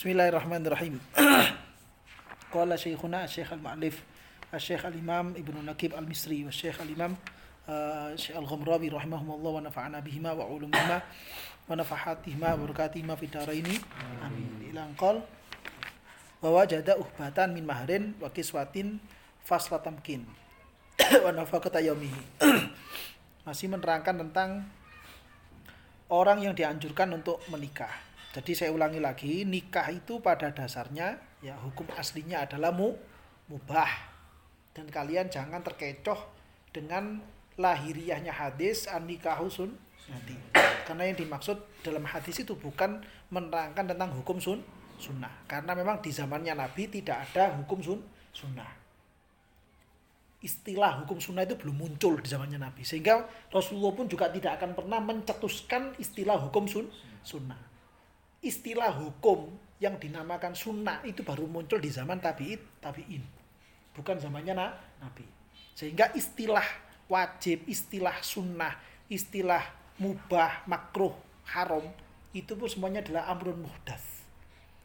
Bismillahirrahmanirrahim. Qala Syekhuna Syekh Al-Ma'lif Syekh Al-Imam Ibnu Nakib Al-Misri wa Syekh Al-Imam uh, Syekh Al-Ghamrawi rahimahumullah wa nafa'ana bihima wa ulumihima wa nafahatihima wa barakatihima fi daraini. Amin. Ilang qol wa wajada uhbatan min mahrin wa kiswatin faslatamkin wa nafaqata yaumihi. Masih menerangkan tentang orang yang dianjurkan untuk menikah. Jadi saya ulangi lagi, nikah itu pada dasarnya ya hukum aslinya adalah mu, mubah. Dan kalian jangan terkecoh dengan lahiriahnya hadis an nikahu sun nanti. Karena yang dimaksud dalam hadis itu bukan menerangkan tentang hukum sun sunnah. Karena memang di zamannya Nabi tidak ada hukum sun sunnah istilah hukum sunnah itu belum muncul di zamannya Nabi. Sehingga Rasulullah pun juga tidak akan pernah mencetuskan istilah hukum sun, sunnah. Istilah hukum yang dinamakan sunnah itu baru muncul di zaman tabi'it, tabi'in. Bukan zamannya na, Nabi. Sehingga istilah wajib, istilah sunnah, istilah mubah, makruh, haram, itu pun semuanya adalah amrun muhdas.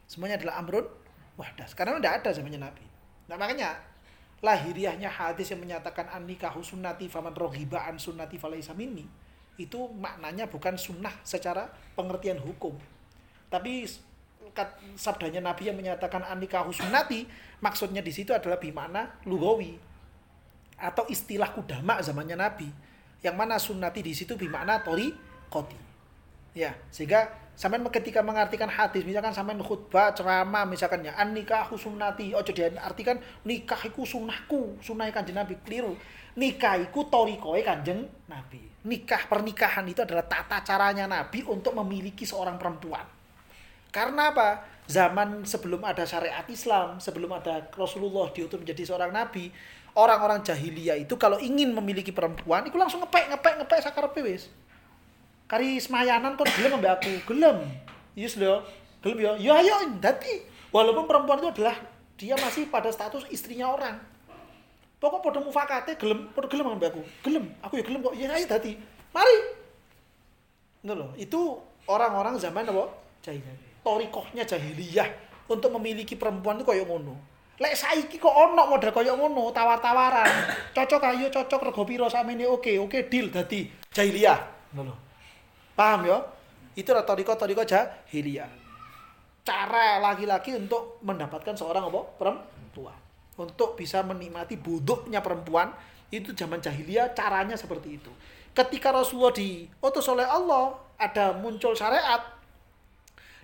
Semuanya adalah amrun muhdas. Karena tidak ada zamannya Nabi. Nah makanya lahiriahnya hadis yang menyatakan an nikahu sunnati faman rohiba an sunnati falaisa minni itu maknanya bukan sunnah secara pengertian hukum tapi sabdanya Nabi yang menyatakan an nikahu sunnati maksudnya di situ adalah bimana lugawi. Atau istilah kudama zamannya Nabi. Yang mana sunnati di situ bimana tori koti ya sehingga sampai ketika mengartikan hadis misalkan sampai khutbah ceramah misalkan ya an nikah sunnati ojo dia artikan nikah iku sunnahku sunnah kanjeng nabi keliru. Nikah iku torikoe kanjeng nabi. Nikah pernikahan itu adalah tata caranya nabi untuk memiliki seorang perempuan karena apa? Zaman sebelum ada syariat Islam sebelum ada Rasulullah diutus menjadi seorang nabi orang-orang jahiliyah itu kalau ingin memiliki perempuan itu langsung ngepek ngepek ngepek sakar wis. Kari semayanan kok gelem ambek aku? Gelem. Yes lho gelem ya? Ya ayo dadi. Walaupun perempuan itu adalah dia masih pada status istrinya orang. Pokok pada mufakate gelem pada gelem ambek aku? Gelem. Aku ya gelem kok. Ya ayo dadi. Mari. Loh itu orang-orang zaman apa? Jahiliyah torikohnya jahiliyah untuk memiliki perempuan itu kayak ngono lek saiki kok ono model kayak ngono tawar-tawaran cocok ayo cocok rego piro samene oke oke deal dadi jahiliyah ngono Paham ya? Itu adalah toriko-toriko jahiliyah. Cara laki-laki untuk mendapatkan seorang apa? Perempuan. Untuk bisa menikmati buduknya perempuan, itu zaman jahiliyah caranya seperti itu. Ketika Rasulullah diutus oleh Allah, ada muncul syariat,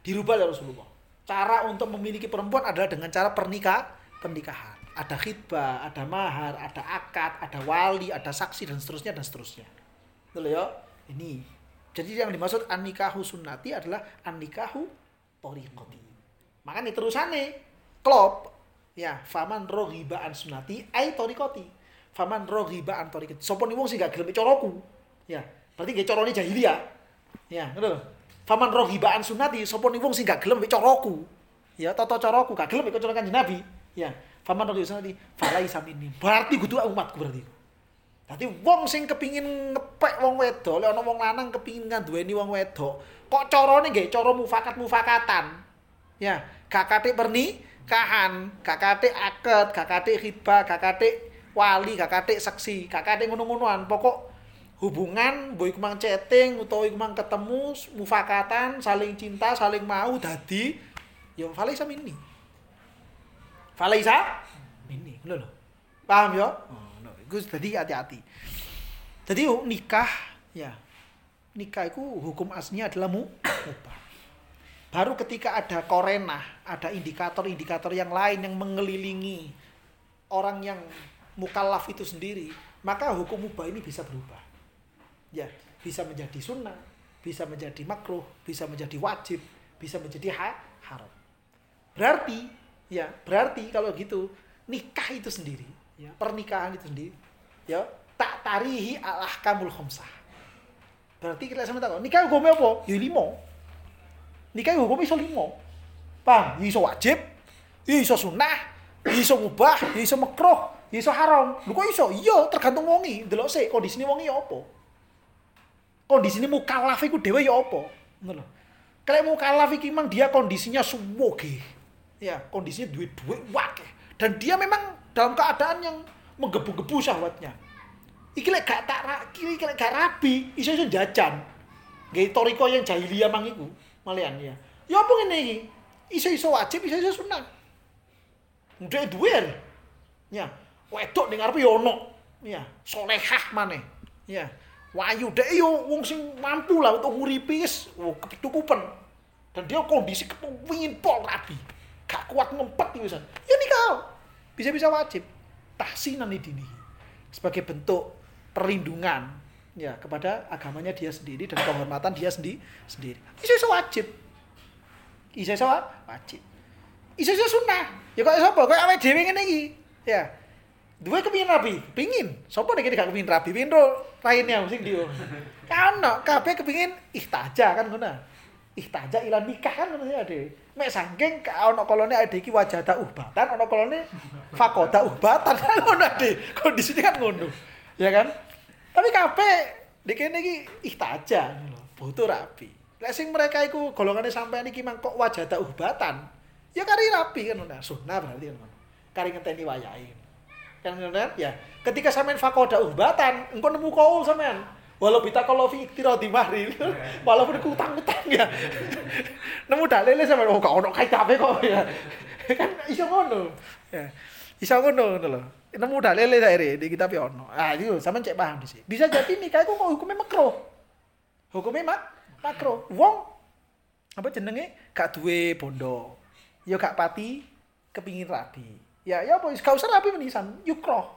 dirubah oleh Rasulullah. Cara untuk memiliki perempuan adalah dengan cara pernikah, pernikahan. Ada khidbah, ada mahar, ada akad, ada wali, ada saksi dan seterusnya dan seterusnya. Betul ya? Ini jadi yang dimaksud an-nikahu sunnati adalah an-nikahu toriqoti. Makanya terusannya klop ya faman rohiba an sunnati ay toriqoti. Faman rohiba an toriqoti. Sopo wong sih gak gelem coroku. Ya, berarti gak corone jahiliyah. Ya, ngono Faman rohiba an sunnati sopo nih wong sih gak gelem coroku. Ya, toto coroku gak gelem ikut corokan Nabi. Ya, faman rohiba sunnati falai ini. Berarti kudu umatku berarti. Dadi wong sing kepingin ngepek wong wedok, lek wong lanang kepingin nganduweni wong wedok, kok carane nggih cara mufakat-mufakatan. Ya, gak katik pernikahan, gak katik akad, gak katik khidbah, gak wali, gak katik saksi, gak katik ngono-ngonoan. Pokok hubungan mbok iku mang chatting utawa iku mang ketemu mufakatan, saling cinta, saling mau dadi ya falaisa minni. Falaisa minni, ngono lho. Paham ya? Oh. Gus tadi hati-hati. Jadi nikah ya nikah itu hukum aslinya adalah mubah. Baru ketika ada korena, ada indikator-indikator yang lain yang mengelilingi orang yang mukallaf itu sendiri, maka hukum mubah ini bisa berubah. Ya, bisa menjadi sunnah, bisa menjadi makruh, bisa menjadi wajib, bisa menjadi ha haram. Berarti, ya, berarti kalau gitu nikah itu sendiri, ya, pernikahan itu sendiri ya tak tarihi al ahkamul khamsah. Berarti kita sama tahu nikah hukumnya apa? Ya limo nikah hukumnya iso limo paham? Ya iso wajib ya iso sunnah ya iso mubah ya iso makruh ya iso haram. Lu kok iso? Iya tergantung wongi. Delok sih kondisi wongi apa kondisi ini mukallaf iku dhewe ya apa ngono Kalau mau kalah iki mang dia kondisinya suwoge. Ya, kondisinya duit-duit wakeh. Dan dia memang dalam keadaan yang menggebu-gebu syahwatnya. Iki lek gak tak iki lek gak rabi, iso iso jajan. Nggih toriko yang jahiliyah mang iku, malian ya. Ya apa ngene iki? Iso-iso wajib, iso-iso sunah. Ndek duwe. Ya, wedok ning ngarepe ya ono. Ya, solehah maneh. Ya. Wayu dek yo wong sing mampu lah untuk nguripi wis oh, ketukupan. Dan dia kondisi kepengin pol rabi. Gak kuat ngempet wisan. Ya nikah. Bisa-bisa wajib. Tahsinan dini. Sebagai bentuk perlindungan ya kepada agamanya dia sendiri dan kehormatan dia sendiri sendiri. Iso wajib. Iso wajib. Iso sunnah. Ya kok sapa? Kok awake dhewe ngene iki. Ya. Dua kepingin rapi, pingin. Sopo nek gak kepingin rapi, pingin ro lainnya sing dia. Kan kabeh kepingin ihtaja kan ngono. Ihtaja ilan nikah kan ngono ya, Ade. Mek saking ono kolone ade iki wajada ubatan, ono kolone fakoda ubatan kan ngono, Ade. Kondisinya kan ngono. Ya kan? Tapi kabeh di kene iki ihtaja ngono. Butuh rapi. Lek sing mereka iku golongane sampean iki mang kok wajada ubatan. Ya kari rapi kan ngono. Sunnah berarti kan ngono. Kari ngenteni wayahe kan ya. Ketika sampean fakoda ubatan engkau nemu kau sampean. Walau kita kalau fi di mahri. Walaupun aku utang utang ya. Nemu dalile sampean oh kau ono kayak kok ya. Kan iso ngono. Ya. Iso ngono ngono lho. Nemu dalile saire di kita ono. Ah itu sampean cek paham sih bisa jadi nikah iku kok hukumnya makro hukumnya mak makro wong apa jenenge? Gak duwe bondo. Ya gak pati kepingin rabi Ya, ya apa? Gak usah rapi menisan, yukro.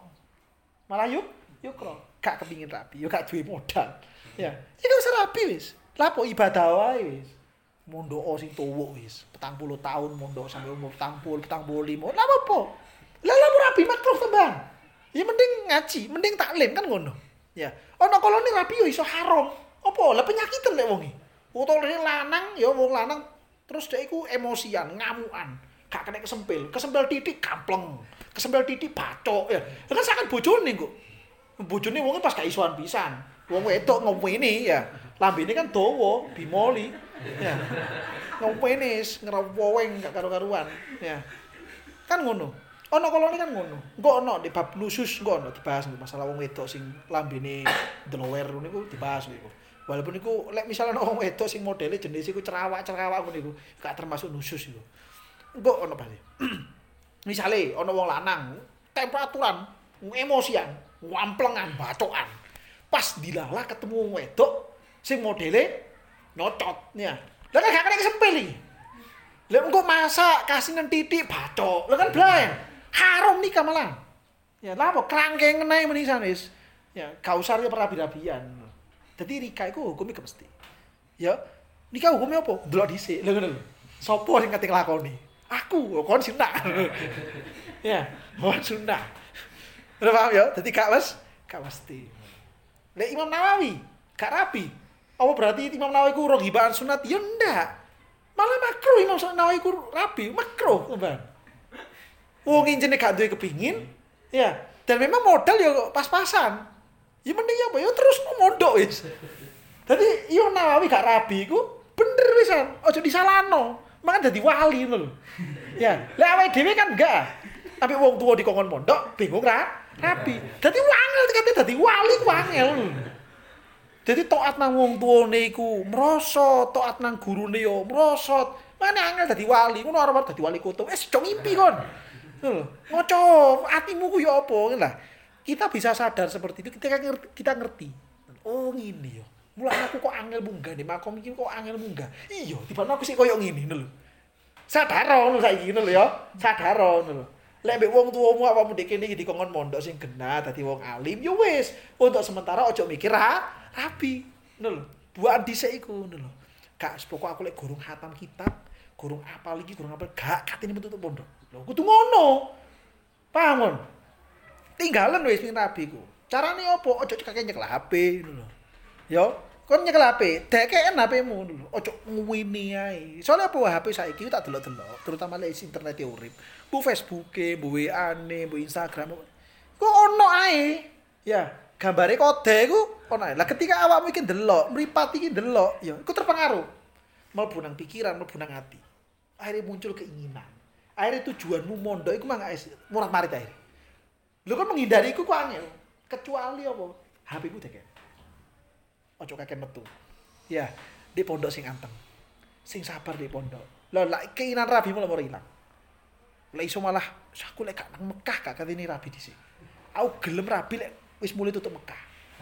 Malah yuk, yukro. Gak kepingin rapi, yuk gak duwe modal. Ya, ya gak usah rapi wis. Lapo ibadah wae wis. Mondo sing tuwa wis. Petang puluh tahun mondo sampai umur petang puluh, petang puluh lima. Lah apa? Lah lapo rapi makruh tembang. Ya mending ngaji, mending taklim kan ngono. Ya. Ono koloni rapi yo iso haram. Apa? Lah penyakit lek iki. Utawa lanang ya wong lanang terus dia iku emosian, ngamuan gak kena kesempil. Kesempil titik kampleng. Kesempil titik bacok. Ya kan sangat bojone kok bojone wong pas gak isuan pisan. Wong wedok ini ya. Ini kan dawa bimoli. Ya. Ngomene ngerawoweng gak karu-karuan. Ya. Kan ngono. Ono koloni kan ngono. Engko ono di bab lusus engko ono dibahas masalah wong wedok sing lambene delower niku dibahas niku walaupun niku lek misalnya wong wedok sing modele jenis iku cerawak-cerawak ngono niku gak termasuk nusus iku Engko ono bali. Misale ono wong lanang temperaturan emosian, wamplengan, bacokan. Pas dilala ketemu wedok sing modele nyocot ya. Lah kan gak kena kesempil iki. Lah engko masak titik bacok. Lah kan blaen. Haram nikah malah. Ya lah apa krangkeng ngene menisan wis. Ya, gak usah ya perabi-rabian. Dadi nikah iku hukumnya mesti. Ya, nikah hukumnya apa? Delok dhisik. Lha ngono lho. Sopo sing kate nglakoni? Aku, kon sunnah. ya, kon sunnah. Udah paham ya? Jadi gak mas, gak mesti. Lek Imam Nawawi, gak rapi. Apa berarti Imam Nawawi ku rogibahan sunat? Ya ndak. Malah makro Imam Nawawi ku rapi, makro, Bang. Wong injene gak duwe kepingin, ya. Dan memang modal ya pas-pasan. Ya mending ya apa ya terus mondok wis. Dadi Imam Nawawi gak rapi ku bener wisan, ojo disalano makan jadi wali ngono. Ya, lek awake dhewe kan enggak. Tapi wong tua di kongkon pondok bingung ra rapi. Dadi wangel kate dadi wali ku. Jadi taat nang wong tuane iku merosot, taat nang gurune yo merosot. Mana angel dadi wali, ngono arep dadi wali kota. Wis do ngimpi kon. Ngoco, atimu ku yo apa lah. Kita bisa sadar seperti itu ketika kita ngerti. Oh ngene yo. Mulai aku kok angel munggah nih, makom iki kok angel munggah. Iya, tiba aku sih koyo ngene lho. Sadar ngono saiki ngono lho ya. Sadar ngono lho. Lek mbek wong tuwamu awakmu dek kene iki dikongkon mondok sing genah dadi wong alim, ya wis. Untuk sementara ojo mikir ha, rapi. Ngono. Buat dhisik iku ngono lho. Pokok aku lek gurung hatam kitab, gurung apal iki, gurung apal gak katene metu pondok. Lho kudu ngono. Paham? Tinggalan wis ping rabi ku. Carane opo? Ojo kakek nyekel HP ngono. Yo, kon nyekel HP, dekeken HP-mu dulu. Ojo ngwini ae. Soale apa HP saiki tak delok-delok, terutama lek internet urip. Bu Facebook-e, bu WA-ne, bu Instagram. Kok ono ae. Ya, gambare kode iku ono ae. Lah ketika awakmu iki delok, mripat iki delok, ya iku terpengaruh. mlebu nang pikiran, mlebu nang ati. Akhirnya muncul keinginan. Akhirnya tujuanmu mondok iku mah murah marit akhirnya. Lu kan menghindari iku kok angel. Kecuali apa? HP ku deket. Ojo kakek metu. Ya, di pondok sing anteng. Sing sabar di pondok. Lah lah keinginan rabi mulai mau hilang. Lah iso malah aku lek gak nang Mekah gak katene rabi dhisik. Aku gelem rabi lek wis mulai tutup Mekah.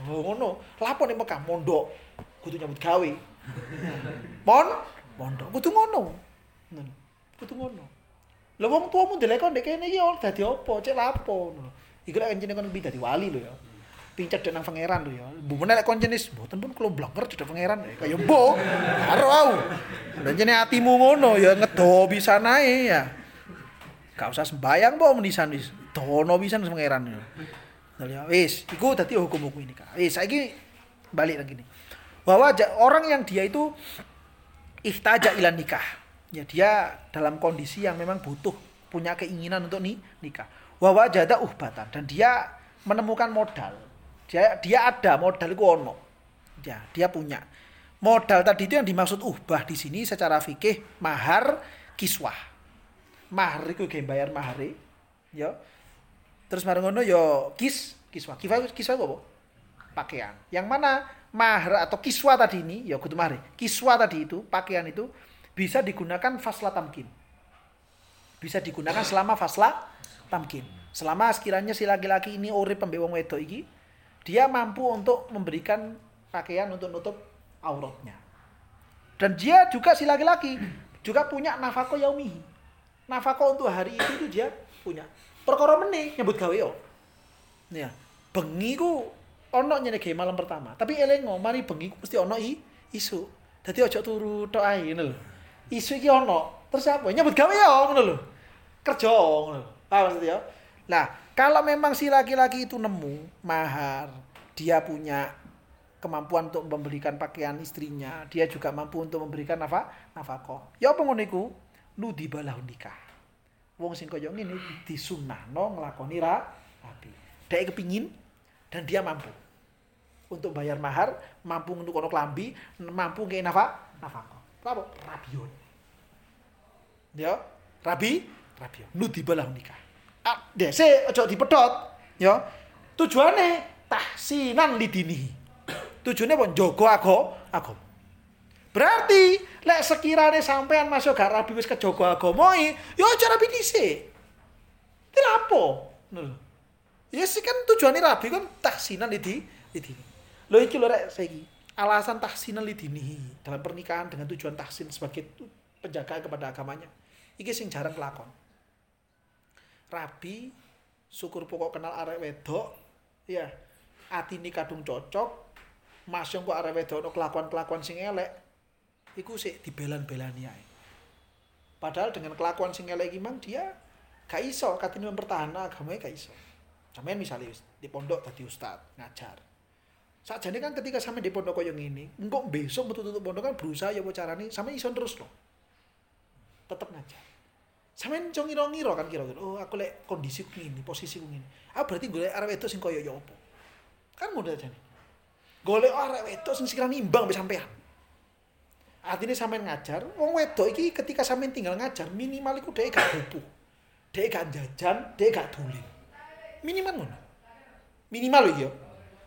Oh ngono. Lapo ning Mekah mondok kudu nyambut gawe. Mon, mondok kudu ngono. Kudu ngono. Lah wong tuamu ndelek kon ndek kene iki dadi apa? Cek lapo ngono. Iku lek kancane kon dadi wali lho ya. Pincet nang pangeran lho ya. Bu meneh lek kon jenis mboten pun kula blangker cedhek pangeran ya kaya mbo. Karo au. Lah jene atimu ngono ya ngedo bisa nae ya. Gak usah sembayang po menisan wis. Dono pisan pangeran ya. Ya wis, iku dadi hukum-hukum ini Kak. Wis saiki balik lagi nih. Bahwa orang yang dia itu ihtaja ilan nikah. Ya dia dalam kondisi yang memang butuh punya keinginan untuk nih nikah. Wa jada uhbatan dan dia menemukan modal. Dia dia ada modal itu ono. Ya, dia punya. Modal tadi itu yang dimaksud uhbah di sini secara fikih mahar kiswah. Mahar itu kayak bayar mahar ya. Terus bareng ngono ya kis kiswah. Kiswah kiswah apa? Pakaian. Yang mana mahar atau kiswa tadi ini, ya kudu mahar. Kiswa tadi itu, pakaian itu bisa digunakan fasla tamkin. Bisa digunakan selama fasla tamkin. Selama sekiranya si laki-laki ini ori pembewang wedo iki, dia mampu untuk memberikan pakaian untuk nutup auratnya. Dan dia juga si laki-laki juga punya nafako yaumihi. Nafako untuk hari itu, itu dia punya. Perkara meneh nyebut gawe yo. Ya, bengi ku ono nyenege malam pertama. Tapi elengo mari bengi mesti ono i isu. Dadi aja turu tok ae ngono lho. Isu iki ono. Terus apa? Nyebut gawe ya ngono lho. Kerja ngono. Paham maksudnya ya? Nah, kalau memang si laki-laki itu nemu mahar, dia punya kemampuan untuk memberikan pakaian istrinya, dia juga mampu untuk memberikan nafa nafkah. Ya apa ngono iku? Nu dibalah nikah. Wong sing kaya ngene disunahno nglakoni ra rapi. Dek kepingin dan dia mampu untuk bayar mahar, mampu untuk ono klambi, mampu nggih nafa, nafkah. Apa? Rabion. Ya, rabi, rabion. Nudibalah nikah. Dese aja dipedhot, ya. Tujuane tahsinan lidini. Tujuannya pun jogo ago, agama. Berarti lek sekiranya sampean masuk gak rabi wis kejogo agamai, ya aja rabi. Iki lapo? Ya sih kan tujuannya rabi kan tahsinan lidi, lidini. Lo iki lho rek saiki. Alasan tahsin lidini dalam pernikahan dengan tujuan tahsin sebagai penjaga kepada agamanya. Iki sing jarang kelakon. Rabi syukur pokok kenal arek wedok ya atine kadung cocok mas yang kok arek wedok ono kelakuan-kelakuan sing elek iku sik dibelan-belani ae. Padahal dengan kelakuan sing elek mang dia gak iso katine mempertahankan agamanya gak iso. Sampeyan misalnya di pondok tadi ustad ngajar Sakjane kan ketika sampe di pondok koyo ngene, engko besok metu tutup pondok kan berusaha ya carane sampe iso terus loh. Tetep ngajar. Sampe njo ngira-ngira kan kira-kira, oh aku lek kondisi ngene, posisi ngene. Ah berarti golek arek wedok sing koyo ya? Kan model jane. Golek arek wedok sing sekiranya imbang mbek sampean. Artinya sampean ngajar, wong wedok iki ketika sampean tinggal ngajar, minimal iku dhek gak. Dhek gak jajan, dhek gak. Minimal ngono. Minimal lho ya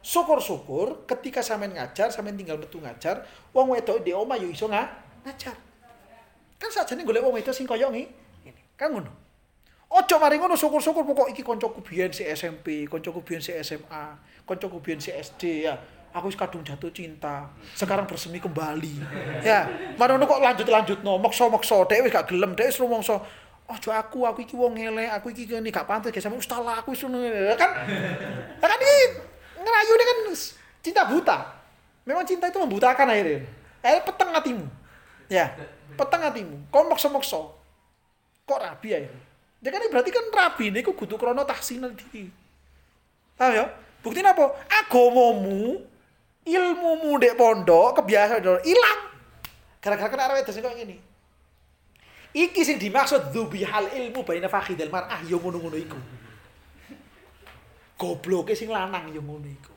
syukur-syukur ketika sampean ngajar, sampean tinggal metu ngajar, wong wedok di omah yo iso ngajar. Kan sajane golek wong wedok sing koyo ngene. Kan ngono. Ojo mari ngono syukur-syukur pokok iki kancaku biyen si SMP, kancaku biyen si SMA, kancaku biyen si SD ya. Aku wis kadung jatuh cinta. Sekarang bersemi kembali. Ya, marono kok lanjut-lanjut no, mokso-mokso, dhek wis gak gelem, dhek wis rumangsa Ojo aku, aku iki wong elek, aku iki kene gak pantes ge sampe ustaz aku wis kan. Kan iki ngerayu ini kan cinta buta. Memang cinta itu membutakan akhirnya. Akhirnya peteng hatimu. Ya, peteng hatimu. Kau mokso-mokso. Kok rabi ya? Ya kan berarti kan rabi ini kok kudu krono tahsinal diri. Paham ya? Bukti apa? Agamamu, ilmumu dek pondok, kebiasaan hilang. Gara-gara kena arwah sing kayak gini. Iki sing dimaksud dzubihal ilmu baina fakhidil mar'ah yo ngono-ngono iku. Gobloke sing lanang yo ngono iku.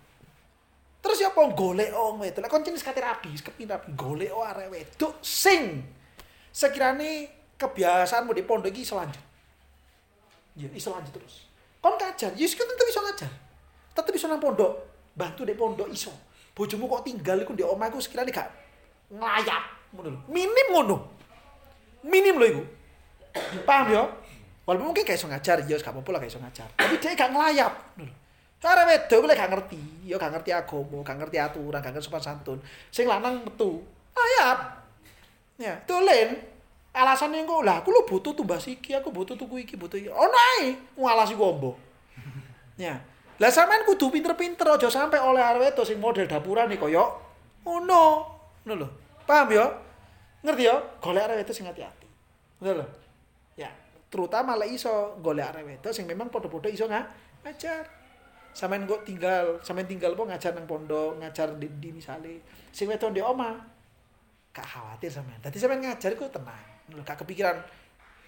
Terus ya apa golek wong wedok. Lek kon jenis kate rabi, kepin rabi golek arek wedok sing sekirane kebiasaanmu di pondok iki iso lanjut. Ya, iso lanjut terus. Kon kajar, ya kan tetep iso ngajar. Tetep iso nang pondok, bantu di pondok iso. Bojomu kok tinggal iku di omah iku sekirane gak lho. Minim ngono. Minim lho iku. Paham ya? Walaupun mungkin gak iso ngajar, ya gak apa-apa lah gak iso ngajar. Tapi dia gak ngelayap. Ngono lho. Cara gak ngerti, ya gak ngerti agama, gak ngerti aturan, gak ngerti sopan santun. Sing lanang metu, ayap. Ya, dolen. Alasannya kok lah aku lu butuh tumbas iki, aku butuh tuku iki, butuh iki. Oh nae, ngalasi gombo. Ya. Lah sampean kudu pinter-pinter aja sampai oleh arep itu sing model dapuran nih koyo ngono. Ngono lho. Paham ya? Ngerti ya? Golek arep itu sing hati-hati. Ngono lho. Ya, terutama lek iso golek arep itu sing memang padha-padha iso nggak ngajar sampean kok tinggal sampean tinggal apa ngajar nang pondok ngajar di, di misale sing wedok di oma gak khawatir sampean dadi sampean ngajar kok tenang gak kepikiran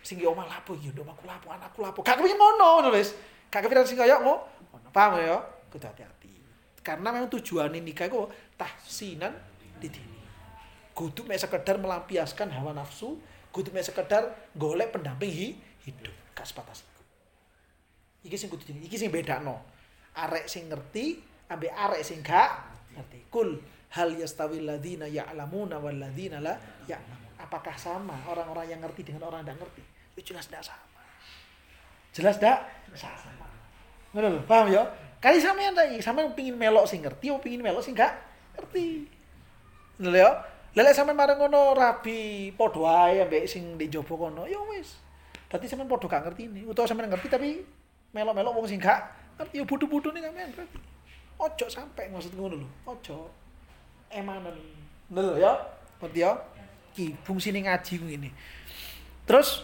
sing di oma lapo iki aku lapo anakku lapo. Gak kepikiran ngono wis. Gak kepikiran sing kaya ngono. Paham ya? Kudu hati-hati. Karena memang tujuan nikah itu tahsinan di sini kudu mek sekedar melampiaskan hawa nafsu kudu mek sekedar golek pendamping hidup gak sebatas itu. Iki sing kudu iki sing bedakno. Arek sing ngerti ambil arek sing gak ngerti. Kul hal ladina ya'lamuna wal ladina la ya'lamun apakah sama orang-orang yang ngerti dengan orang yang ngerti itu jelas tidak sama jelas tidak sama ngono paham ya kali sama yang tadi sama yang pingin melok sing ngerti atau pingin melok sing gak ngerti lho ya lele sampean marang ngono rabi padha ae ambek sing di jopo kono ya wis berarti sampean padha gak ngerti ini utawa sampean ngerti tapi melok-melok wong sing gak Ngerti ya bodoh-bodoh nih sampean berarti. Ojo sampai maksud ngono lho. Ojo emanen. Lho ya. Ngerti ya? Ki fungsine ngaji ngene. Terus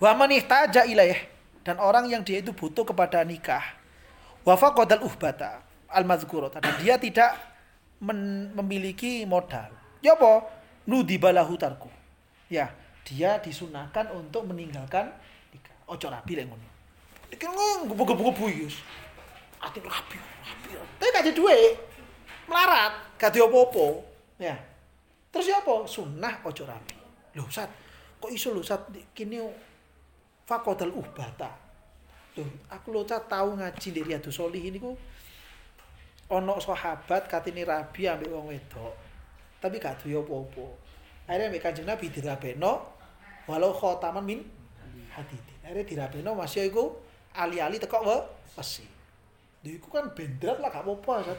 wa man ihtaja ilaih dan orang yang dia itu butuh kepada nikah. Wa faqadal uhbata al mazkurata dan dia tidak memiliki modal. Ya apa? Nudibalahu tarku. Ya, dia disunahkan untuk meninggalkan nikah. Ojo rabi lek ngono. Iki nang gebu-gebu iki. Ati rapi, rapi. Tapi gak ada duit. Melarat, gak ada apa-apa. Ya. Terus ya apa? Sunnah ojo rapi. Loh, Sat, kok iso lho Sat kini fakodal uhbata. Loh, aku lho Sat tahu ngaji di Riyadus Solihin niku ono sahabat katini rabi ambek wong wedok. Tapi gak duwe apa-apa. Akhirnya ambek Kanjeng Nabi dirabeno walau khotaman min hadid. Akhirnya dirabeno masih iku ali-ali teko we wesi. Lha kan bendrat lah gak apa-apa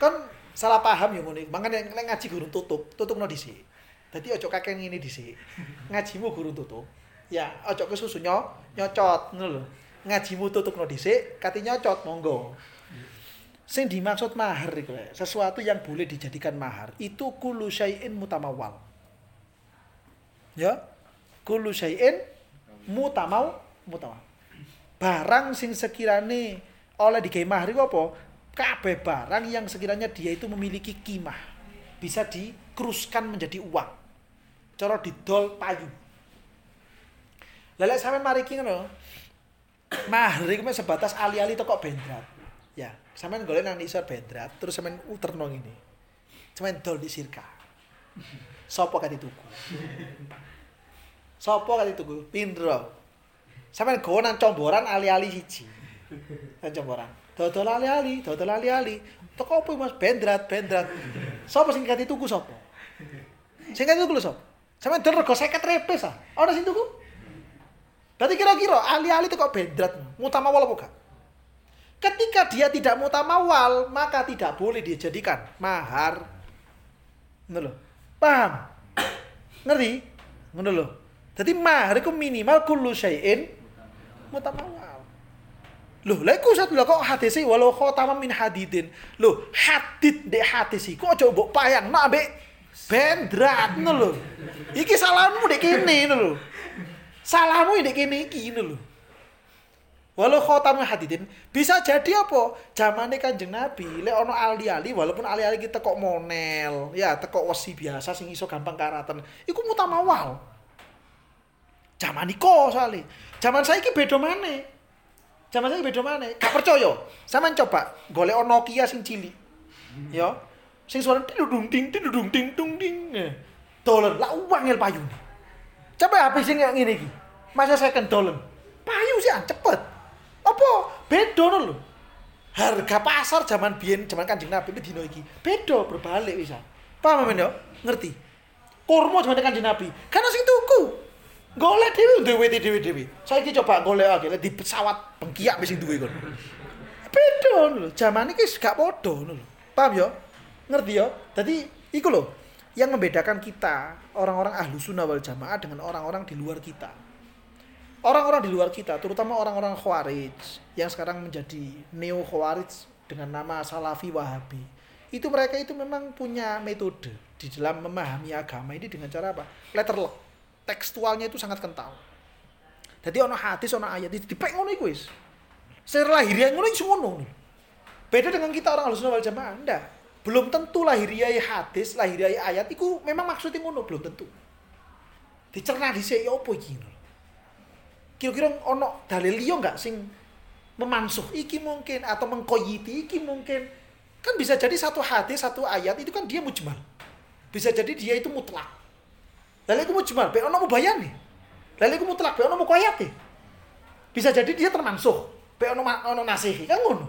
kan salah paham ya ngono. Mangane nek ngaji gurung tutup, tutupno dhisik. Dadi aja kakek ngene dhisik. Ngajimu gurung tutup. Ya, aja kesusu nyo, nyocot ngono lho. Ngajimu tutupno dhisik, kate nyocot monggo. Sing dimaksud mahar iku sesuatu yang boleh dijadikan mahar itu kullu syai'in mutamawal. Ya, kullu syai'in mutamau mutamau barang sing sekirane oleh digawe mahar iku apa kabeh barang yang sekiranya dia itu memiliki kimah bisa dikeruskan menjadi uang cara didol payu lelek sampe mari ki ngono mahar iku sebatas ali-ali toko bendrat ya sampean golek nang isor bendrat terus sampean uterno ngene sampean dol di sirka sapa kate tuku Sopo kali tuku? Pindro. Sampeyan gowo nang comboran ali-ali siji. Nang comboran. Dodol ali-ali, dodol ali-ali. Teko apa Mas? Bendrat, bendrat. Sopo sing kati tuku sopo? Sing kati tuku sapa? Sampeyan dol rego 50 repes ah. Ana sing tuku? Berarti kira-kira ali-ali teko bendrat mutamawal apa? Ketika dia tidak mutamawal, maka tidak boleh dijadikan mahar. Ngono lho. Paham? Ngerti? Ngono lho. Jadi mahar itu minimal kullu syai'in mutamawal. Loh, lha iku satu lho kok hadis walau khataman min hadidin. Loh, hadid dek hadis iku aja mbok payang nak ambek bendrat ngono lho. Iki salahmu dek kene ngono lho. Salahmu dek kene iki ngono lho. Walau khotam hadidin bisa jadi apa? Zamane Kanjeng Nabi lek ono ali-ali walaupun ali-ali kita kok monel, ya tekok wesi biasa sing iso gampang karatan. Iku mutamawal. Zaman iko soalnya. Zaman saya ki beda mana? Zaman saya beda mana? Gak percaya. Sama coba golek Nokia sing cilik. Ya. Sing suara tidung ding tidung ding dung ding. Dolen lah uang el payu. Coba HP sing yang ini iki. Masa second dolen. Payu sih cepet. Apa? Beda lho. Harga pasar zaman biyen zaman Kanjeng Nabi iki dino iki. Beda berbalik bisa. Paham men yo? Ngerti? Kurma zaman Kanjeng Nabi. Karena sing tuku Golek dhewe duwe dhewe-dhewe. Saiki coba golek lagi di pesawat bengkiak wis duwe kon. Beda lho, zaman iki gak padha ngono lho. Paham ya? Ngerti ya? Dadi iku lho yang membedakan kita orang-orang ahlu sunnah wal jamaah dengan orang-orang di luar kita. Orang-orang di luar kita, terutama orang-orang khawarij yang sekarang menjadi neo khawarij dengan nama salafi wahabi. Itu mereka itu memang punya metode di dalam memahami agama ini dengan cara apa? Letter lock tekstualnya itu sangat kental. Jadi ono hadis ono ayat itu dipek ngono iku wis. Secara lahiriah ngono iso ngono. Beda dengan kita orang Ahlussunnah wal Jamaah, ndak. Belum tentu lahiriah hadis, lahiriah ayat itu memang maksudnya ngono, belum tentu. Dicerna dhisik ya apa iki Kira-kira ono dalil liya enggak sing memansuh iki mungkin atau mengkoyiti iki mungkin. Kan bisa jadi satu hadis, satu ayat itu kan dia mujmal. Bisa jadi dia itu mutlak. Lalu aku mau cuma, be ono bayani. Lalu aku mutlak, be ono koyati. Bisa jadi dia termansuh, be ono ono nasihi, kan ngono.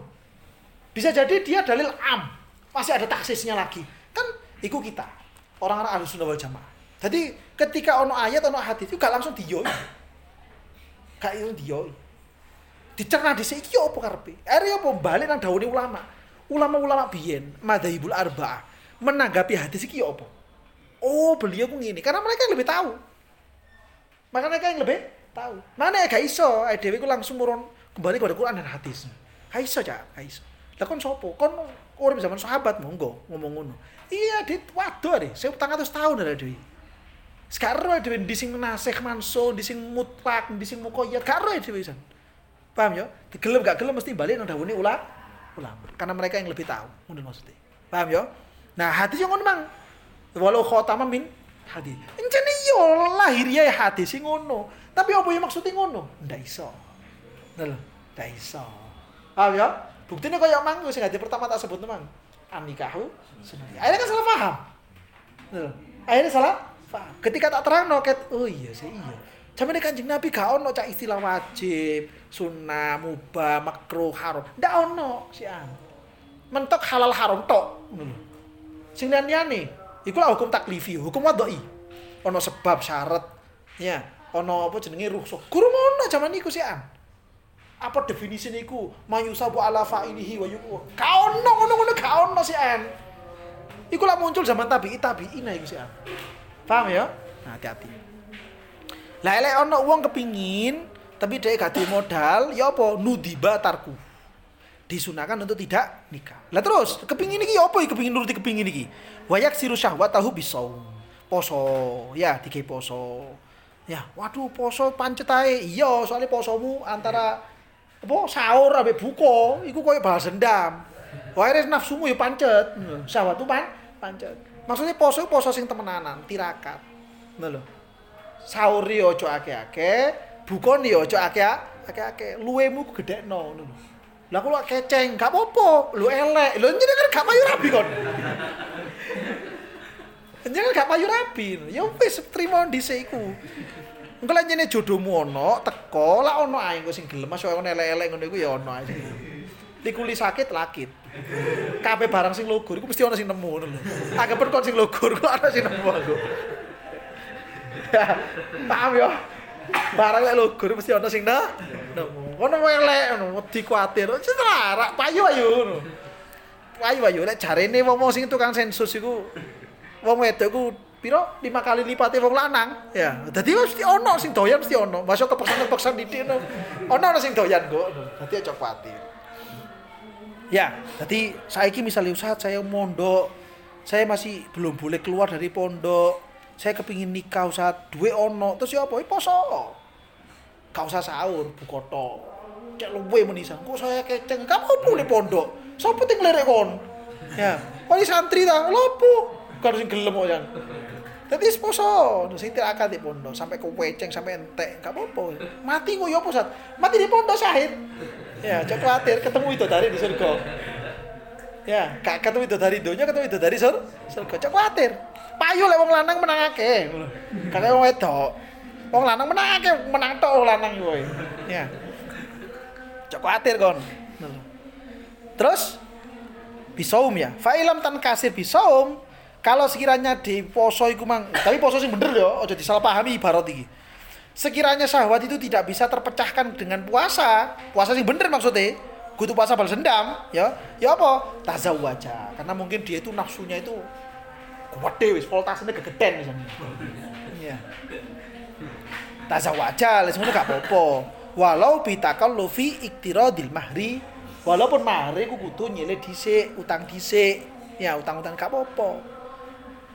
Bisa jadi dia dalil am, masih ada taksisnya lagi. Kan iku kita, orang-orang ahli sunnah wal jamaah. Jadi ketika ono ayat, ono hadis itu gak langsung diyoi. Gak langsung diyoi. Dicerna di sini, apa karpe? Area apa balik nang dauni ulama. Ulama-ulama biyen, madhabul arba'ah menanggapi hadis iki apa? Oh beliau pun gini karena mereka yang lebih tahu. Maka mereka yang lebih tahu. Mana ya gak iso. Dewi langsung murun. Kembali kepada Quran dan hadis. Gak iso cak. Gak iso. Lah kon sopo? Kon orang zaman sahabat monggo. Ngomong ngono. Iya dit waduh deh saya utang atas tahun ada dewi. Sekarang ada di sing naseh manso di sing mutlak di sing mukoyat. Karo dewi san. Paham ya digelem gak gelem mesti balik nang dawuhe ulah ulama karena mereka yang lebih tahu. Ngono maksudnya. Paham ya nah hadis yang ngono mang walau khotama min hadis. Encene yo lahiriah ya hadis sing ngono. Tapi apa yang maksudnya ngono? Ndak iso. Lho ndak iso. Paham ya? Buktinya kaya mang sing hadis pertama tak sebut mang. Anikahu sunati akhirnya kan salah paham. Akhirnya salah paham. Ketika tak terang no ket oh iya sih iya. Zaman kanjeng Nabi gak ono cak istilah wajib, sunnah, mubah, makruh, haram. Ndak ono sih an. Mentok halal haram tok. Sing liyan-liyane Ikulah hukum taklifi, hukum wadoi. Ono sebab syarat, ya. Ono apa jenenge rukhsah. Guru ono zaman iku sih an. Apa definisi niku? Mayusabu ala fa'ilihi wa yuku. Ka ono ngono-ngono ka ono sih an. Iku lah muncul zaman tabi'i tabi'ina iku sih an. Paham ya? Nah, hati-hati. Lah ono uang kepingin tapi dia gak modal, ya apa nudiba tarku disunahkan untuk tidak nikah. Lah terus kepingin iki apa iki kepingin nuruti kepingin iki? Wayak siru syahwatahu bisau. Poso, ya tiga poso. Ya, waduh poso pancet ae. Iya, soalnya posomu antara apa sahur ambek buka iku koyo balas dendam. Nafsumu ya pancet. Syahwat tuh pan pancet. Maksudnya poso poso sing temenanan, tirakat. Ngono lho. Sahur yo aja akeh-akeh, buka aja akeh-akeh. Luwemu gedekno ngono. Lah kula keceng, gak apa-apa. Lu elek. Lu jenengan kan gak payu rabi kon. Jenengan gak payu rabi. Ya wis trimo dhisik iku. Engko lek jene jodohmu ono, teko, lah ono ae engko sing gelem Mas kono elek-elek ngono iku ya ono ae. Likuli sakit lakit. Kabeh barang sing lugur iku mesti ono sing nemu ngono lho. Anggapan kon sing lugur kok ana sing nemu aku. Paham ya? Barang lek lugur mesti ono sing nemu ono elek ono wedi kuatir. Cetara payu ayu ngono. Payu ayu lek jarene wong sing tukang sensus iku wong wedok iku piro? Lima kali lipatnya wong lanang. Ya dadi mesti ono sing doyan mesti ono. Masuk kepeksan-kepeksan didik ono. Ono ono sing doyan kok dadi aja kuatir. Ya dadi saiki misalnya usaha saya mondok. Saya masih belum boleh keluar dari pondok saya kepingin nikah saat dua ono. Terus ya apa? Poso. Kau usah sahur bukoto cek luwe menisan kok saya keceng? Kamu di pondok. Sapa ting lerek kon? Ya. Oh ini santri ta? Lopo kan sing gelem kok jan. Dadi wis poso, sing tidak akal di pondok. Sampai ke weceng sampai entek, gak apa-apa. Mati kok ya apa? Mati di pondok syahid. Ya, cok khawatir. Ketemu itu dari di surga. Ya, gak ketemu itu dari dunia, ketemu itu dari sur surga. Cok khawatir. Payu lek wong lanang menangake. Kakek wong wedok. Wong lanang menangake, menang tok wong lanang kowe. Ya. Cok khawatir kon. Terus bisaum ya. Fa'ilam tan kasir bisaum kalau sekiranya di poso iku mang, tapi poso sing bener ya, aja disalahpahami ibarat iki. Sekiranya syahwat itu tidak bisa terpecahkan dengan puasa, puasa sing bener maksudnya, kudu puasa balas dendam, ya. Ya apa? Tazawwaja. Karena mungkin dia itu nafsunya itu kuat deh wis voltasenya kegeden misalnya. Iya. Tazawwaja, lha ngono gak apa-apa. Walau bitakallufi iktiradil mahri, walaupun mahri ku kudu nyile dhisik, utang dhisik. Ya, utang-utang gak apa-apa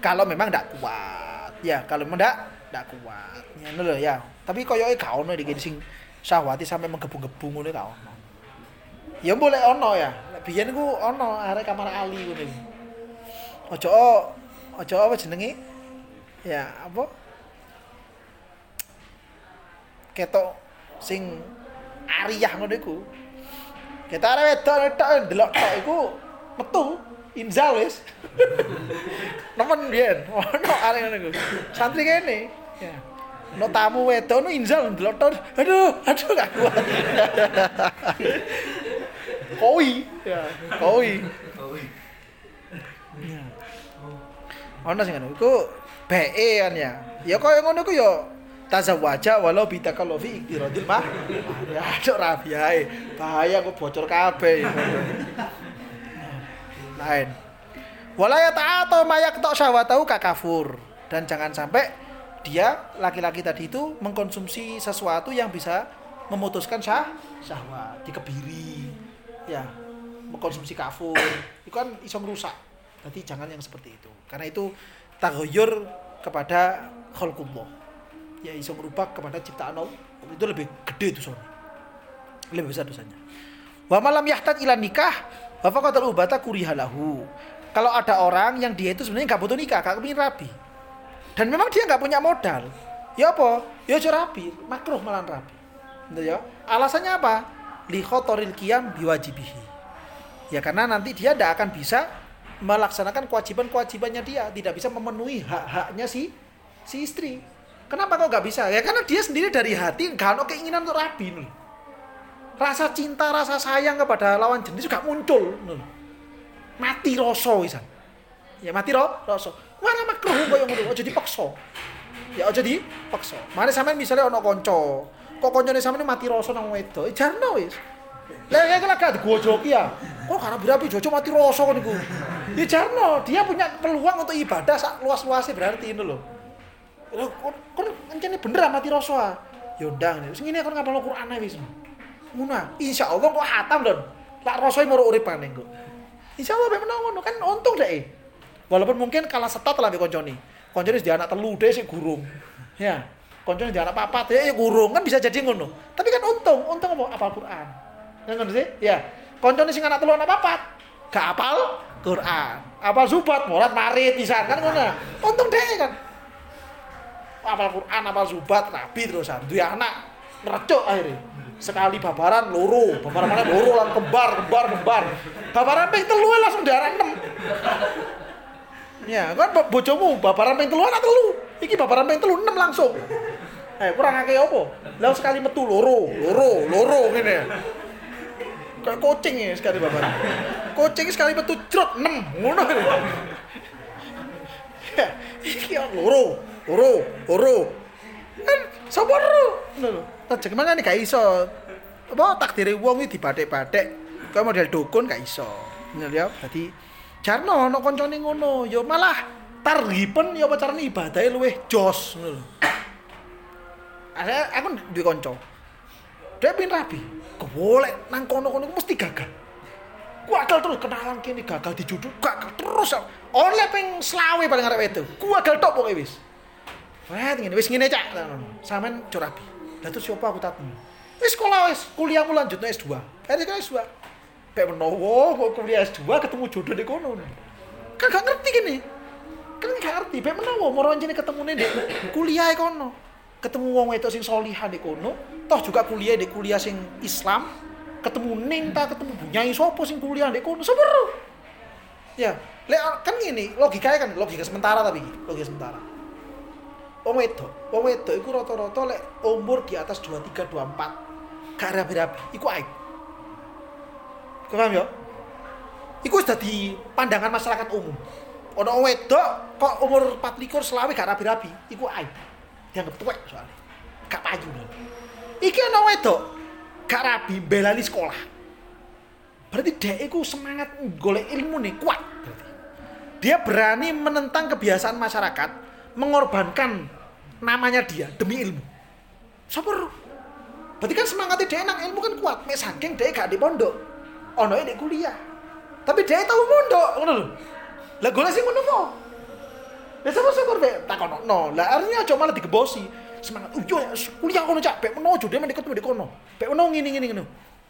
kalau memang tidak kuat ya kalau memang tidak tidak kuat ya loh ya tapi koyo gak ono iki sing syahwati sampai menggebu-gebu ngono gak ono ya boleh ono ya biyen ku ono arek kamar Ali ngono ojo ojo apa jenenge ya apa? Ketok sing ariyah ngono iku. Kita arek wedok tok delok tok iku metu inzal wis. Nemen biyen. Ono arek ngene iku. Santri kene. Ya. No tamu wedok no inzal ndelok aduh aduh gak kuat. Koi. Ya koi. Ya. Ono sing ngono iku BE kan ya. Ya koyo ngono iku ya tazawwaja walau kalau fi iktiradil mah ya aduh rabiae bahaya kok bocor kabeh. Lain. Walaya ta'atau mayak tok syahwatahu kakafur dan jangan sampai dia laki-laki tadi itu mengkonsumsi sesuatu yang bisa memutuskan syah syahwat. Dikebiri. Ya mengkonsumsi kafur. Itu kan iso merusak jadi jangan yang seperti itu karena itu tagoyur kepada khalqullah ya iso merubah kepada ciptaan Allah itu lebih gede itu soalnya lebih besar dosanya wa malam yahtat ila nikah wa faqatal ubata kurihalahu kalau ada orang yang dia itu sebenarnya nggak butuh nikah, gak kepingin rabi. Dan memang dia nggak punya modal. Ya apa? Ya aja rabi, makruh malah rabi. Gitu ya. Alasannya apa? Li khotoril qiyam biwajibihi. Ya karena nanti dia tidak akan bisa melaksanakan kewajiban-kewajibannya dia, tidak bisa memenuhi hak-haknya si si istri. Kenapa kok nggak bisa? Ya karena dia sendiri dari hati nggak ada keinginan untuk rabi nih. Rasa cinta, rasa sayang kepada lawan jenis juga muncul. Nih mati rasa wisan ya mati ro rasa mana makruh kaya ngono aja dipaksa ya aja dipaksa mana sampean misalnya ana kanca kok kancane sampean mati rasa nang wedok eh, jarno wis lah ya kan gak digojoki ya kok karena berapi jojo mati rasa kan iku ya jarno dia punya peluang untuk ibadah sak luas-luasnya berarti ini loh Lho, kon encene bener mati rasa. Ya ndang, sing ngene kon ngapal Quran ae wis. Ngono. Insyaallah kok hatam, Don. Lak rasane moro urip maneh kok. Insya Allah memang ngono kan untung deh. Walaupun mungkin kalah setat lah konconi. Konconi dia anak telu deh si gurung. Ya. Konconi dia anak papat ya, ya gurung kan bisa jadi ngono. Tapi kan untung, untung apa? Apal Quran. Yang sih? Ya. Konconi sing anak telu anak papat. Gak apal Quran. Apal zubat, molat marit bisa kan ngono. Untung deh kan. Apal Quran, apal zubat, rabi terusan. Dua anak merecuk akhirnya sekali babaran loro babaran mana loro lang kembar kembar kembar babaran ping telu langsung darah enam ya kan bojomu babaran ping telu anak telu iki babaran ping telu enam langsung eh kurang akeh apa lalu sekali metu loro loro loro gini kayak kucing ya sekali babaran kucing sekali metu cerot enam ngono iki loro loro loro kan sabar lho Tajek mana nih gak iso. Apa takdire wong iki dibathik-bathik. Kaya model dukun gak iso. Bener ya. Dadi jarno ana kancane ngono, ya malah targipen ya apa carane ibadahe luwih jos ngono lho. Aku duwe kanca. Dia pin rabi. Kewolek nang kono-kono mesti gagal. Gagal terus kenalan kene gagal dijuduk, gagal terus. Oleh ping selawe paling arep itu. Gagal tok pokoke wis. Wah, ngene wis ngene cak. Sampeyan curabi. Lah terus siapa aku takmu? Wis sekolah wis, kuliahmu lanjut no S2. Akhirnya kan S2. Kayak menowo kok kuliah S2 ketemu jodoh di kono. Kan gak ngerti gini. kan gak ngerti ben menawa moro anjene ketemune ndek kuliah kono ketemu wong wedok sing solihah di kono toh juga kuliah di kuliah sing Islam ketemu ning ta ketemu bunyai sapa sing kuliah di kono seberu ya lek kan gini logikanya kan logika sementara tapi logika sementara wong wedok wong wedok iku rata-rata lek umur di atas 23 24 gak rapi-rapi iku aib Kau paham ya? Iku sudah di pandangan masyarakat umum. Ono wedok kok umur 24 selawe gak rapi-rapi, iku aib. Dianggap tuwek soalnya. Gak payu. Iki ono wedok gak rapi belani sekolah. Berarti dia iku semangat golek ilmu nih kuat. Berarti. Dia berani menentang kebiasaan masyarakat, mengorbankan namanya dia demi ilmu. Sabar. Berarti kan semangatnya dia enak ilmu kan kuat. Mek saking dia gak di pondok ono di kuliah. Tapi dia tahu mondok ngono lho. Lah golek sing ngono kok. Lah sapa syukur be takono. No, lah artinya aja malah digebosi. Semangat. Oh yo kuliah kono cak, bek meno dia mendek ketemu di kono. Bek meno ngene ngene ngono.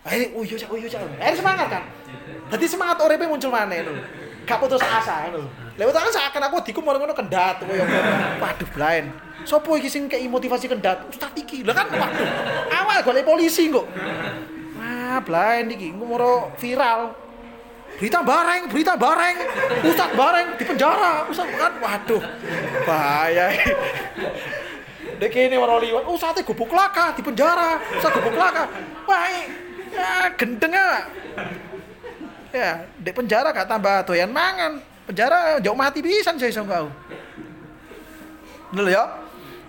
Ayo oh yo cak, oh yo cak. Akhirnya semangat kan. Dadi semangat uripe muncul maneh lho. Gak putus asa ngono. Lewat tangan seakan aku diku mau ngono kendat koyo waduh blind. Sopo iki sing kei motivasi kendat? Ustaz iki. Lah kan waduh. Awal golek polisi kok. Wah, blind iki moro viral berita bareng, berita bareng, ustad bareng di penjara, ustad kan, waduh, bahaya. Dek ini orang liwat, ustadnya gubuk laka di penjara, ustad gubuk laka, wah, ya gendeng ya, ya, di penjara gak tambah doyan mangan, penjara jauh mati bisa saya song kau. Dulu ya,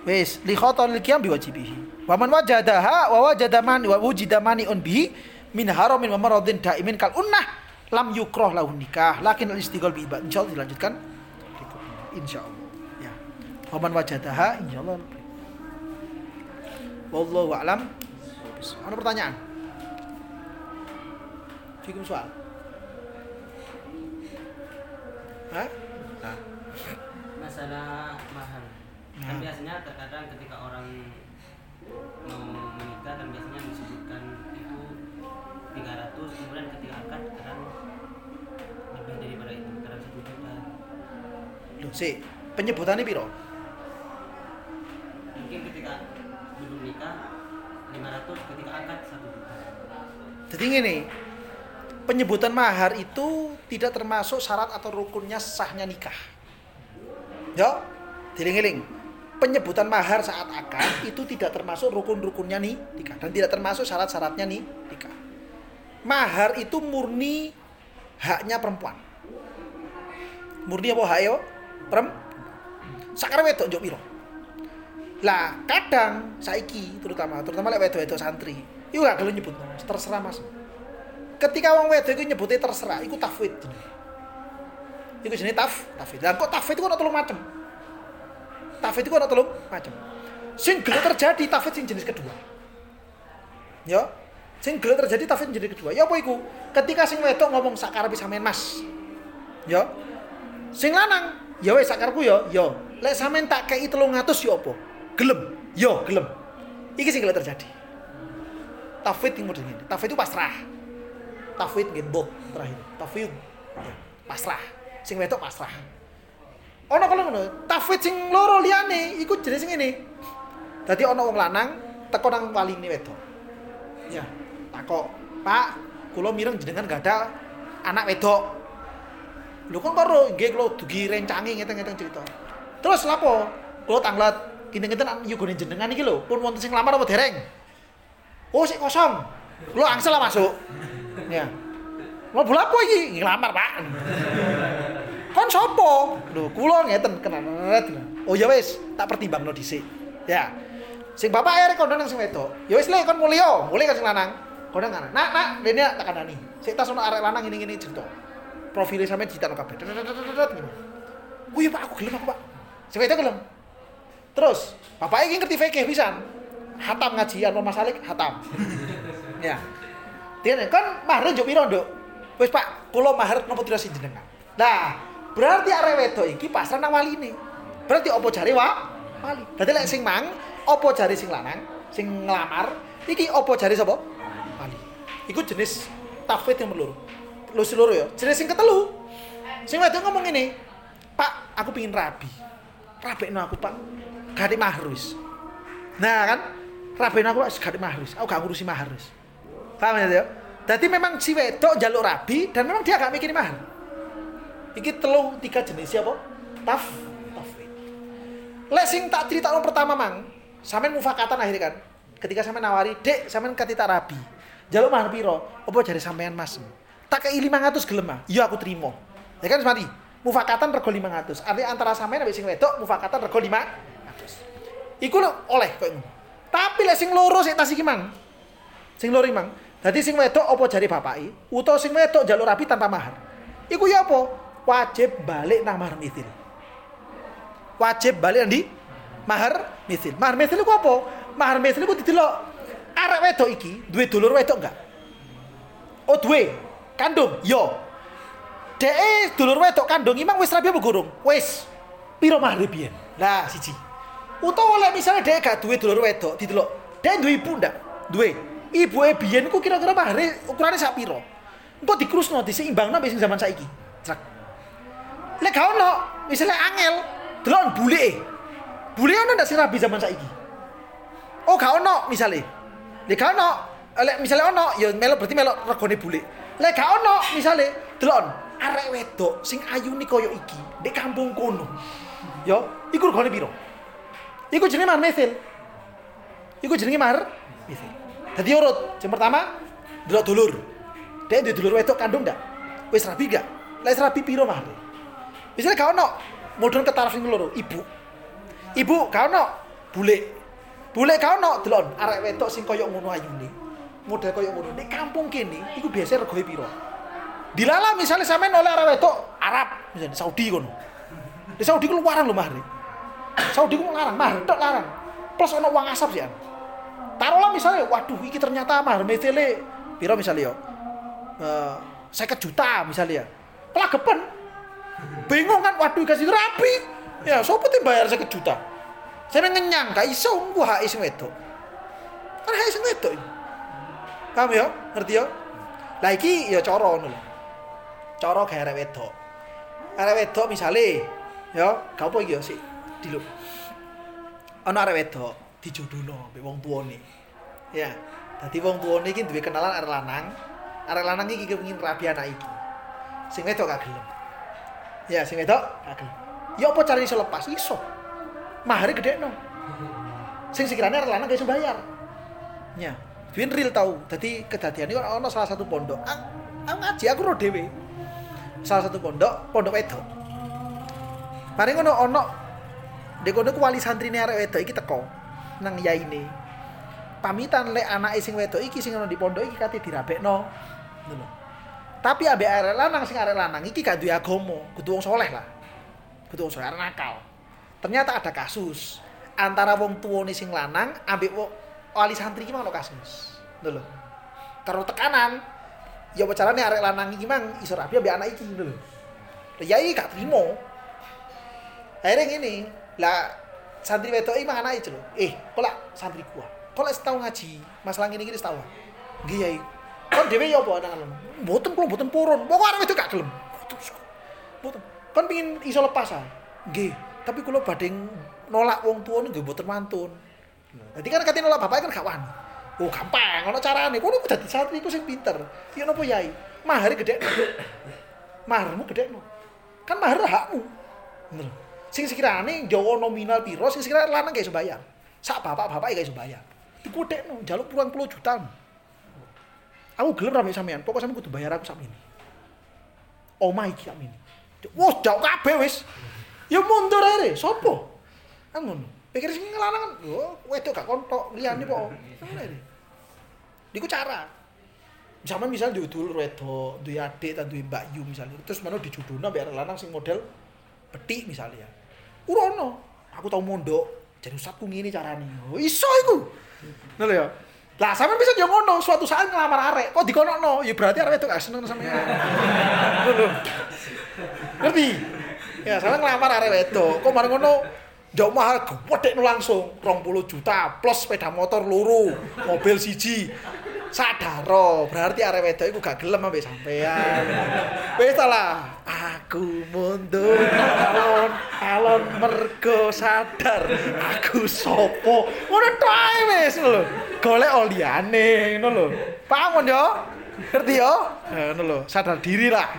wis likhoton likiam biwajibihi. Waman wajadaha wa wajadamani wa wujidamani on bihi min haramin wa maradin daimin kal unnah lam yukroh lahu nikah. Lakin al istighol bi ibad insyaallah dilanjutkan insyaallah ya. Waman wajadaha insyaallah wallahu a'lam ada pertanyaan Fikum soal Hah? Nah. Masalah mahar. Kan nah. biasanya terkadang ketika orang mau menikah kan biasanya disebutkan itu 300 kemudian ketika akad kadang lebih daripada itu kadang satu juta Loh, si penyebutannya piro mungkin ketika belum nikah 500 ketika jadi gini penyebutan mahar itu tidak termasuk syarat atau rukunnya sahnya nikah ya diling-iling penyebutan mahar saat akad itu tidak termasuk rukun-rukunnya nih nikah dan tidak termasuk syarat-syaratnya nih nikah mahar itu murni haknya perempuan. Murni apa hak yo? Perempuan. Sakar wedok piro? Lah, kadang saiki terutama terutama lek wedok-wedok santri, iku gak gelem nyebut terserah Mas. Ketika wong wedok iku nyebutnya terserah, iku tafwid. Iku jenenge taf, tafwid. Lah kok tafwid iku ana telu macam. Tafwid iku ana telu macam. Sing gelem terjadi tafwid sing jenis kedua. Ya, Sing gelem terjadi tafsir jadi kedua. Ya apa iku? Ketika sing wedok ngomong sakarepe sampean Mas. Ya. Sing lanang, ya wis sakarepku ya, ya. Lek sampean tak kei 300 ya apa? Gelem. Ya, gelem. Iki sing gelem terjadi. Tafwid yang model ini. Tafwid itu pasrah. Tafwid nggih terakhir. Tafwid pasrah. Sing wedok pasrah. Ono kalau ngono, tafwid sing loro liyane iku jenis sing ngene. Dadi ono wong lanang teko nang waline wedok. Ya, takok pak kulo mireng jenengan gak ada anak wedok lu kan karo nggih kulo dugi rencangi ngeten-ngeten cerita terus lapo kulo tanglet kinten-kinten yugone jenengan iki lho pun wonten sing lamar apa dereng oh sik kosong kulo angsel lah masuk ya mau bola apa iki ngelamar pak kon sopo lho kulo ngeten kenanet oh ya wis tak pertimbang no dhisik ya sing bapak ae kondo nang sing wedok ya wis le kon mulya mulai kan sing lanang Kodang kan. Nak, nak, dene tak kandani. Sik tas ono arek lanang ngene-ngene cerita. Profile sampe dicetak kabeh. Oh iya Pak, aku gelem aku Pak. Sing itu gelem. Terus, bapak iki ngerti fikih pisan. Hatam ngaji anu masalik hatam. ya. Dia kan mahar njuk piro, Nduk? Wis Pak, kula mahar nopo dirasi jenengan. Nah, berarti arek wedok iki pasrah nang waline. Berarti opo jare wa? Wali. Berarti lek sing mang, opo jare sing lanang, sing nglamar, iki opo jare sapa? Iku jenis tafwid yang meluru. Lu seluruh ya. Jenis sing ketelu. Sing wedok ngomong ini. Pak, aku pingin rabi. Rabekno aku, Pak. Gak wis. Nah, kan rabekno aku wis gak mahar. Aku gak ngurusi mahar wis. Paham ya? Jadi memang si wedok jaluk rabi dan memang dia gak mikirin mahar. Iki telu tiga jenis apa? Taf, tafwid. Lek sing tak cerita pertama mang, sampean mufakatan akhirnya kan. Ketika sampean nawari, "Dek, sampean katita rabi." Jaluk mahar piro? Apa jare sampean Mas? Tak kei 500 gelem ah. Iya aku terima. Ya kan semati. Mufakatan rego 500. Artinya antara sampean ambek sing wedok mufakatan rego 500. Iku lho oleh kok. Tapi lek sing loro sik tas iki mang. Sing loro mang. Dadi sing wedok apa jare bapaki, utawa sing wedok jaluk rabi tanpa mahar. Iku ya apa? wajib balik nang mahar misil. Wajib balik nanti mahar misil. Mahar misil itu apa? Mahar misil itu didelok arek wedok iki duwe dulur wedok enggak? Oh duwe. Kandung? Yo. Dek dulur wedok kandung imang wis rabi apa gurung? Wis. Piro mahar biyen? Lah siji. Utawa oleh misalnya dek gak duwe dulur wedok didelok. Dek duwe ibu ndak? Duwe. Ibu e biyen ku kira-kira mahar ukurane sak piro? Engko dikrusno diseimbangno sing zaman saiki. Crak. Lek gak misalnya angel, delok bule. Bule ono ndak sing rabi zaman saiki? Oh, gak ono misalnya. Lek gak ono, lek misalnya ono, ya melo berarti melo regone bule. Lek gak ono misalnya, delok arek wedok sing ayune koyo iki di kampung kono. Yo, iku regone piro? Iku jenenge mahar mesil. Iku jenenge mahar mesil. Dadi urut, yang pertama delok dulur. Dek duwe dulur wedok kandung ndak? Wis rabi gak? Lek rabi piro mahar? Misalnya kau no modern ketaraf sing loro, ibu. Ibu kau no bule. Bule kau no delon arek wetok sing koyo ngono ayune. Model koyo ngono. Nek kampung kene iku biasa regoe piro? Dilala misalnya sampean oleh arek wetok Arab, misalnya Saudi kono. Di Saudi ku luaran lho mahre. Saudi ku larang, mahar tok larang. Plus ono uang asap sih. Taruhlah misalnya, waduh iki ternyata mahar metele piro misalnya yo. Uh, saya juta misalnya ya. Kelagepen Bingung kan, waduh kasih rapi. Ya, sopo bayar seket juta. Saya ngenyang, gak iso gua hak sing wedok. Kan hak sing wedok. Paham ya? Ngerti ya? Lah iki ya cara ngono lho. Cara gawe wedok. Arek wedok misale ya, gak apa iki ya sih. Diluk. Ana arek wedok dijodohno mbek wong tuane. Ya. Dadi wong tuane iki duwe kenalan arek lanang. Arek lanang iki kepengin rabi anak iki. Sing wedok gak gelem. Ya sing wedok kagel. Ya apa carane iso lepas? Iso. Mahare no. Sing sekiranya lanang gak iso bayar. Ya. Biyen real tau. Dadi kedadian iki ana salah satu pondok. Aku ngaji aku ro dhewe. Salah satu pondok, pondok wedok. Mari ngono ana Dek kono ku wali santrine arek wedok iki teko nang yaine. Pamitan lek anake sing wedok iki sing ana di pondok iki kate dirabekno. Ngono. Tapi ambek arek lanang sing arek lanang iki gak duwe agama, kudu wong soleh lah. Kudu wong soleh nakal. Ternyata ada kasus antara wong tuwane sing lanang ambek wali santri iki mau kasus. Lho. Karo tekanan. Ya carane arek lanang iki mang iso rabi ambek anak iki lho. Ya iki gak trimo. Akhirnya gini, lah santri wedok iki mang anak iki lho. Eh, kok santri gua. Kok lek tau ngaji, masalah ngene iki wis tau. Nggih ya. Kon dhewe ya apa nang Mboten kula mboten purun. Pokoke arep itu gak gelem. Mboten. Kon pengin iso lepas ah. Nggih, tapi kula badhe nolak wong tuwa nggih mboten mantun. Dadi kan katene nolak bapak kan gak wani. Oh gampang, ono carane. Kono dadi santri iku sing pinter. Ya napa yai? Mahar gede. Maharmu gede no. Kan mahar hakmu. Bener. Sing sekirane Jawa nominal piro, sing sekirane lanang iso bayar. Sak bapak-bapak iso bayar. Dikodekno, njaluk puluhan puluh juta. Aku gelem rame sampean, pokok sampean kudu bayar aku sak ini. Omah iki sak ini. Wah, jauh kabeh wis. Ya mundur ae, sopo? Kan. Pikir sing ngelanang kan, oh, wedok gak kontok liyane ae. Diku cara. Zaman misal duwe dulur wedok, duwe adik ta duwe Mbak Yu misalnya, terus mana dijodohno biar lanang sing model petik misalnya. Urono, aku tau mondok, jadi usapku ngene carane. Oh, iso iku. Ngono ya. Lah sampean bisa yo ngono, suatu saat ngelamar arek, kok dikonokno, ya berarti arek itu gak seneng sampean. Ngerti? Ya, sampean ngelamar arek wedok, kok mari ngono jauh mahal gedekno langsung. 20 juta plus sepeda motor loro, mobil siji. sadaro berarti arek wedok iku gak gelem ambek sampean. Wis lah. Aku mundur alon alon mergo sadar. Aku sopo? Ngono tok ae wis lho. Golek oliane ngono lho. Paham yo? Ngerti yo? Ngono lho. Sadar diri lah.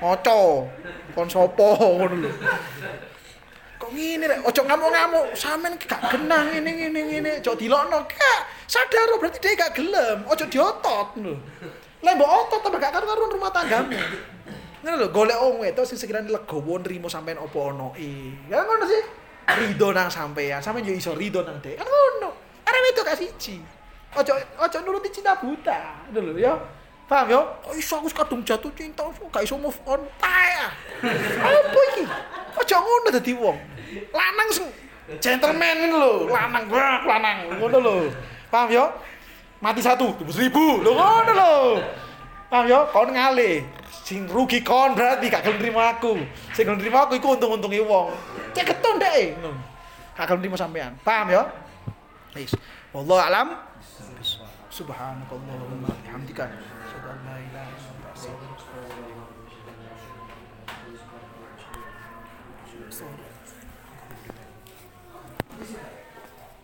Ngoco kon sopo? Lho. kok ngene rek ojo ngamuk-ngamuk. Sampean gak genang ngene ngene ngene. Ojo dilokno gak. Sadar berarti dia gak gelem. Ojo diotot lho. Lek mbok otot tambah gak karuan rumah tanggamu. Ngono lho golek wong wedok sing sekirane legowo nrimo sampean opo ono e ya ngono sih. Rido nang sampean sampean yo iso rido nang dhek. Kan ngono. Arek wedok gak siji. Ojo ojo nuruti cinta buta. Lho ya Paham yo? Kok iso aku kadung jatuh cinta, gak iso move on. Tae. Apa iki? Aja ngono dadi wong. Lanang sing gentleman lho, lanang wah lanang ngono lho. Paham yo? Mati satu, tebus ribu. Lho ngono lho. Paham yo? Kon ngale. Sing rugi kon berarti gak gelem nrimo aku. Sing gelem nrimo aku iku untung-untunge wong. Cek keton dek. Ngono. Gak gelem nrimo sampean. Paham yo? Wis. Wallahu alam. Subhanakallahumma bihamdika.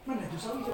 Mana itu sawi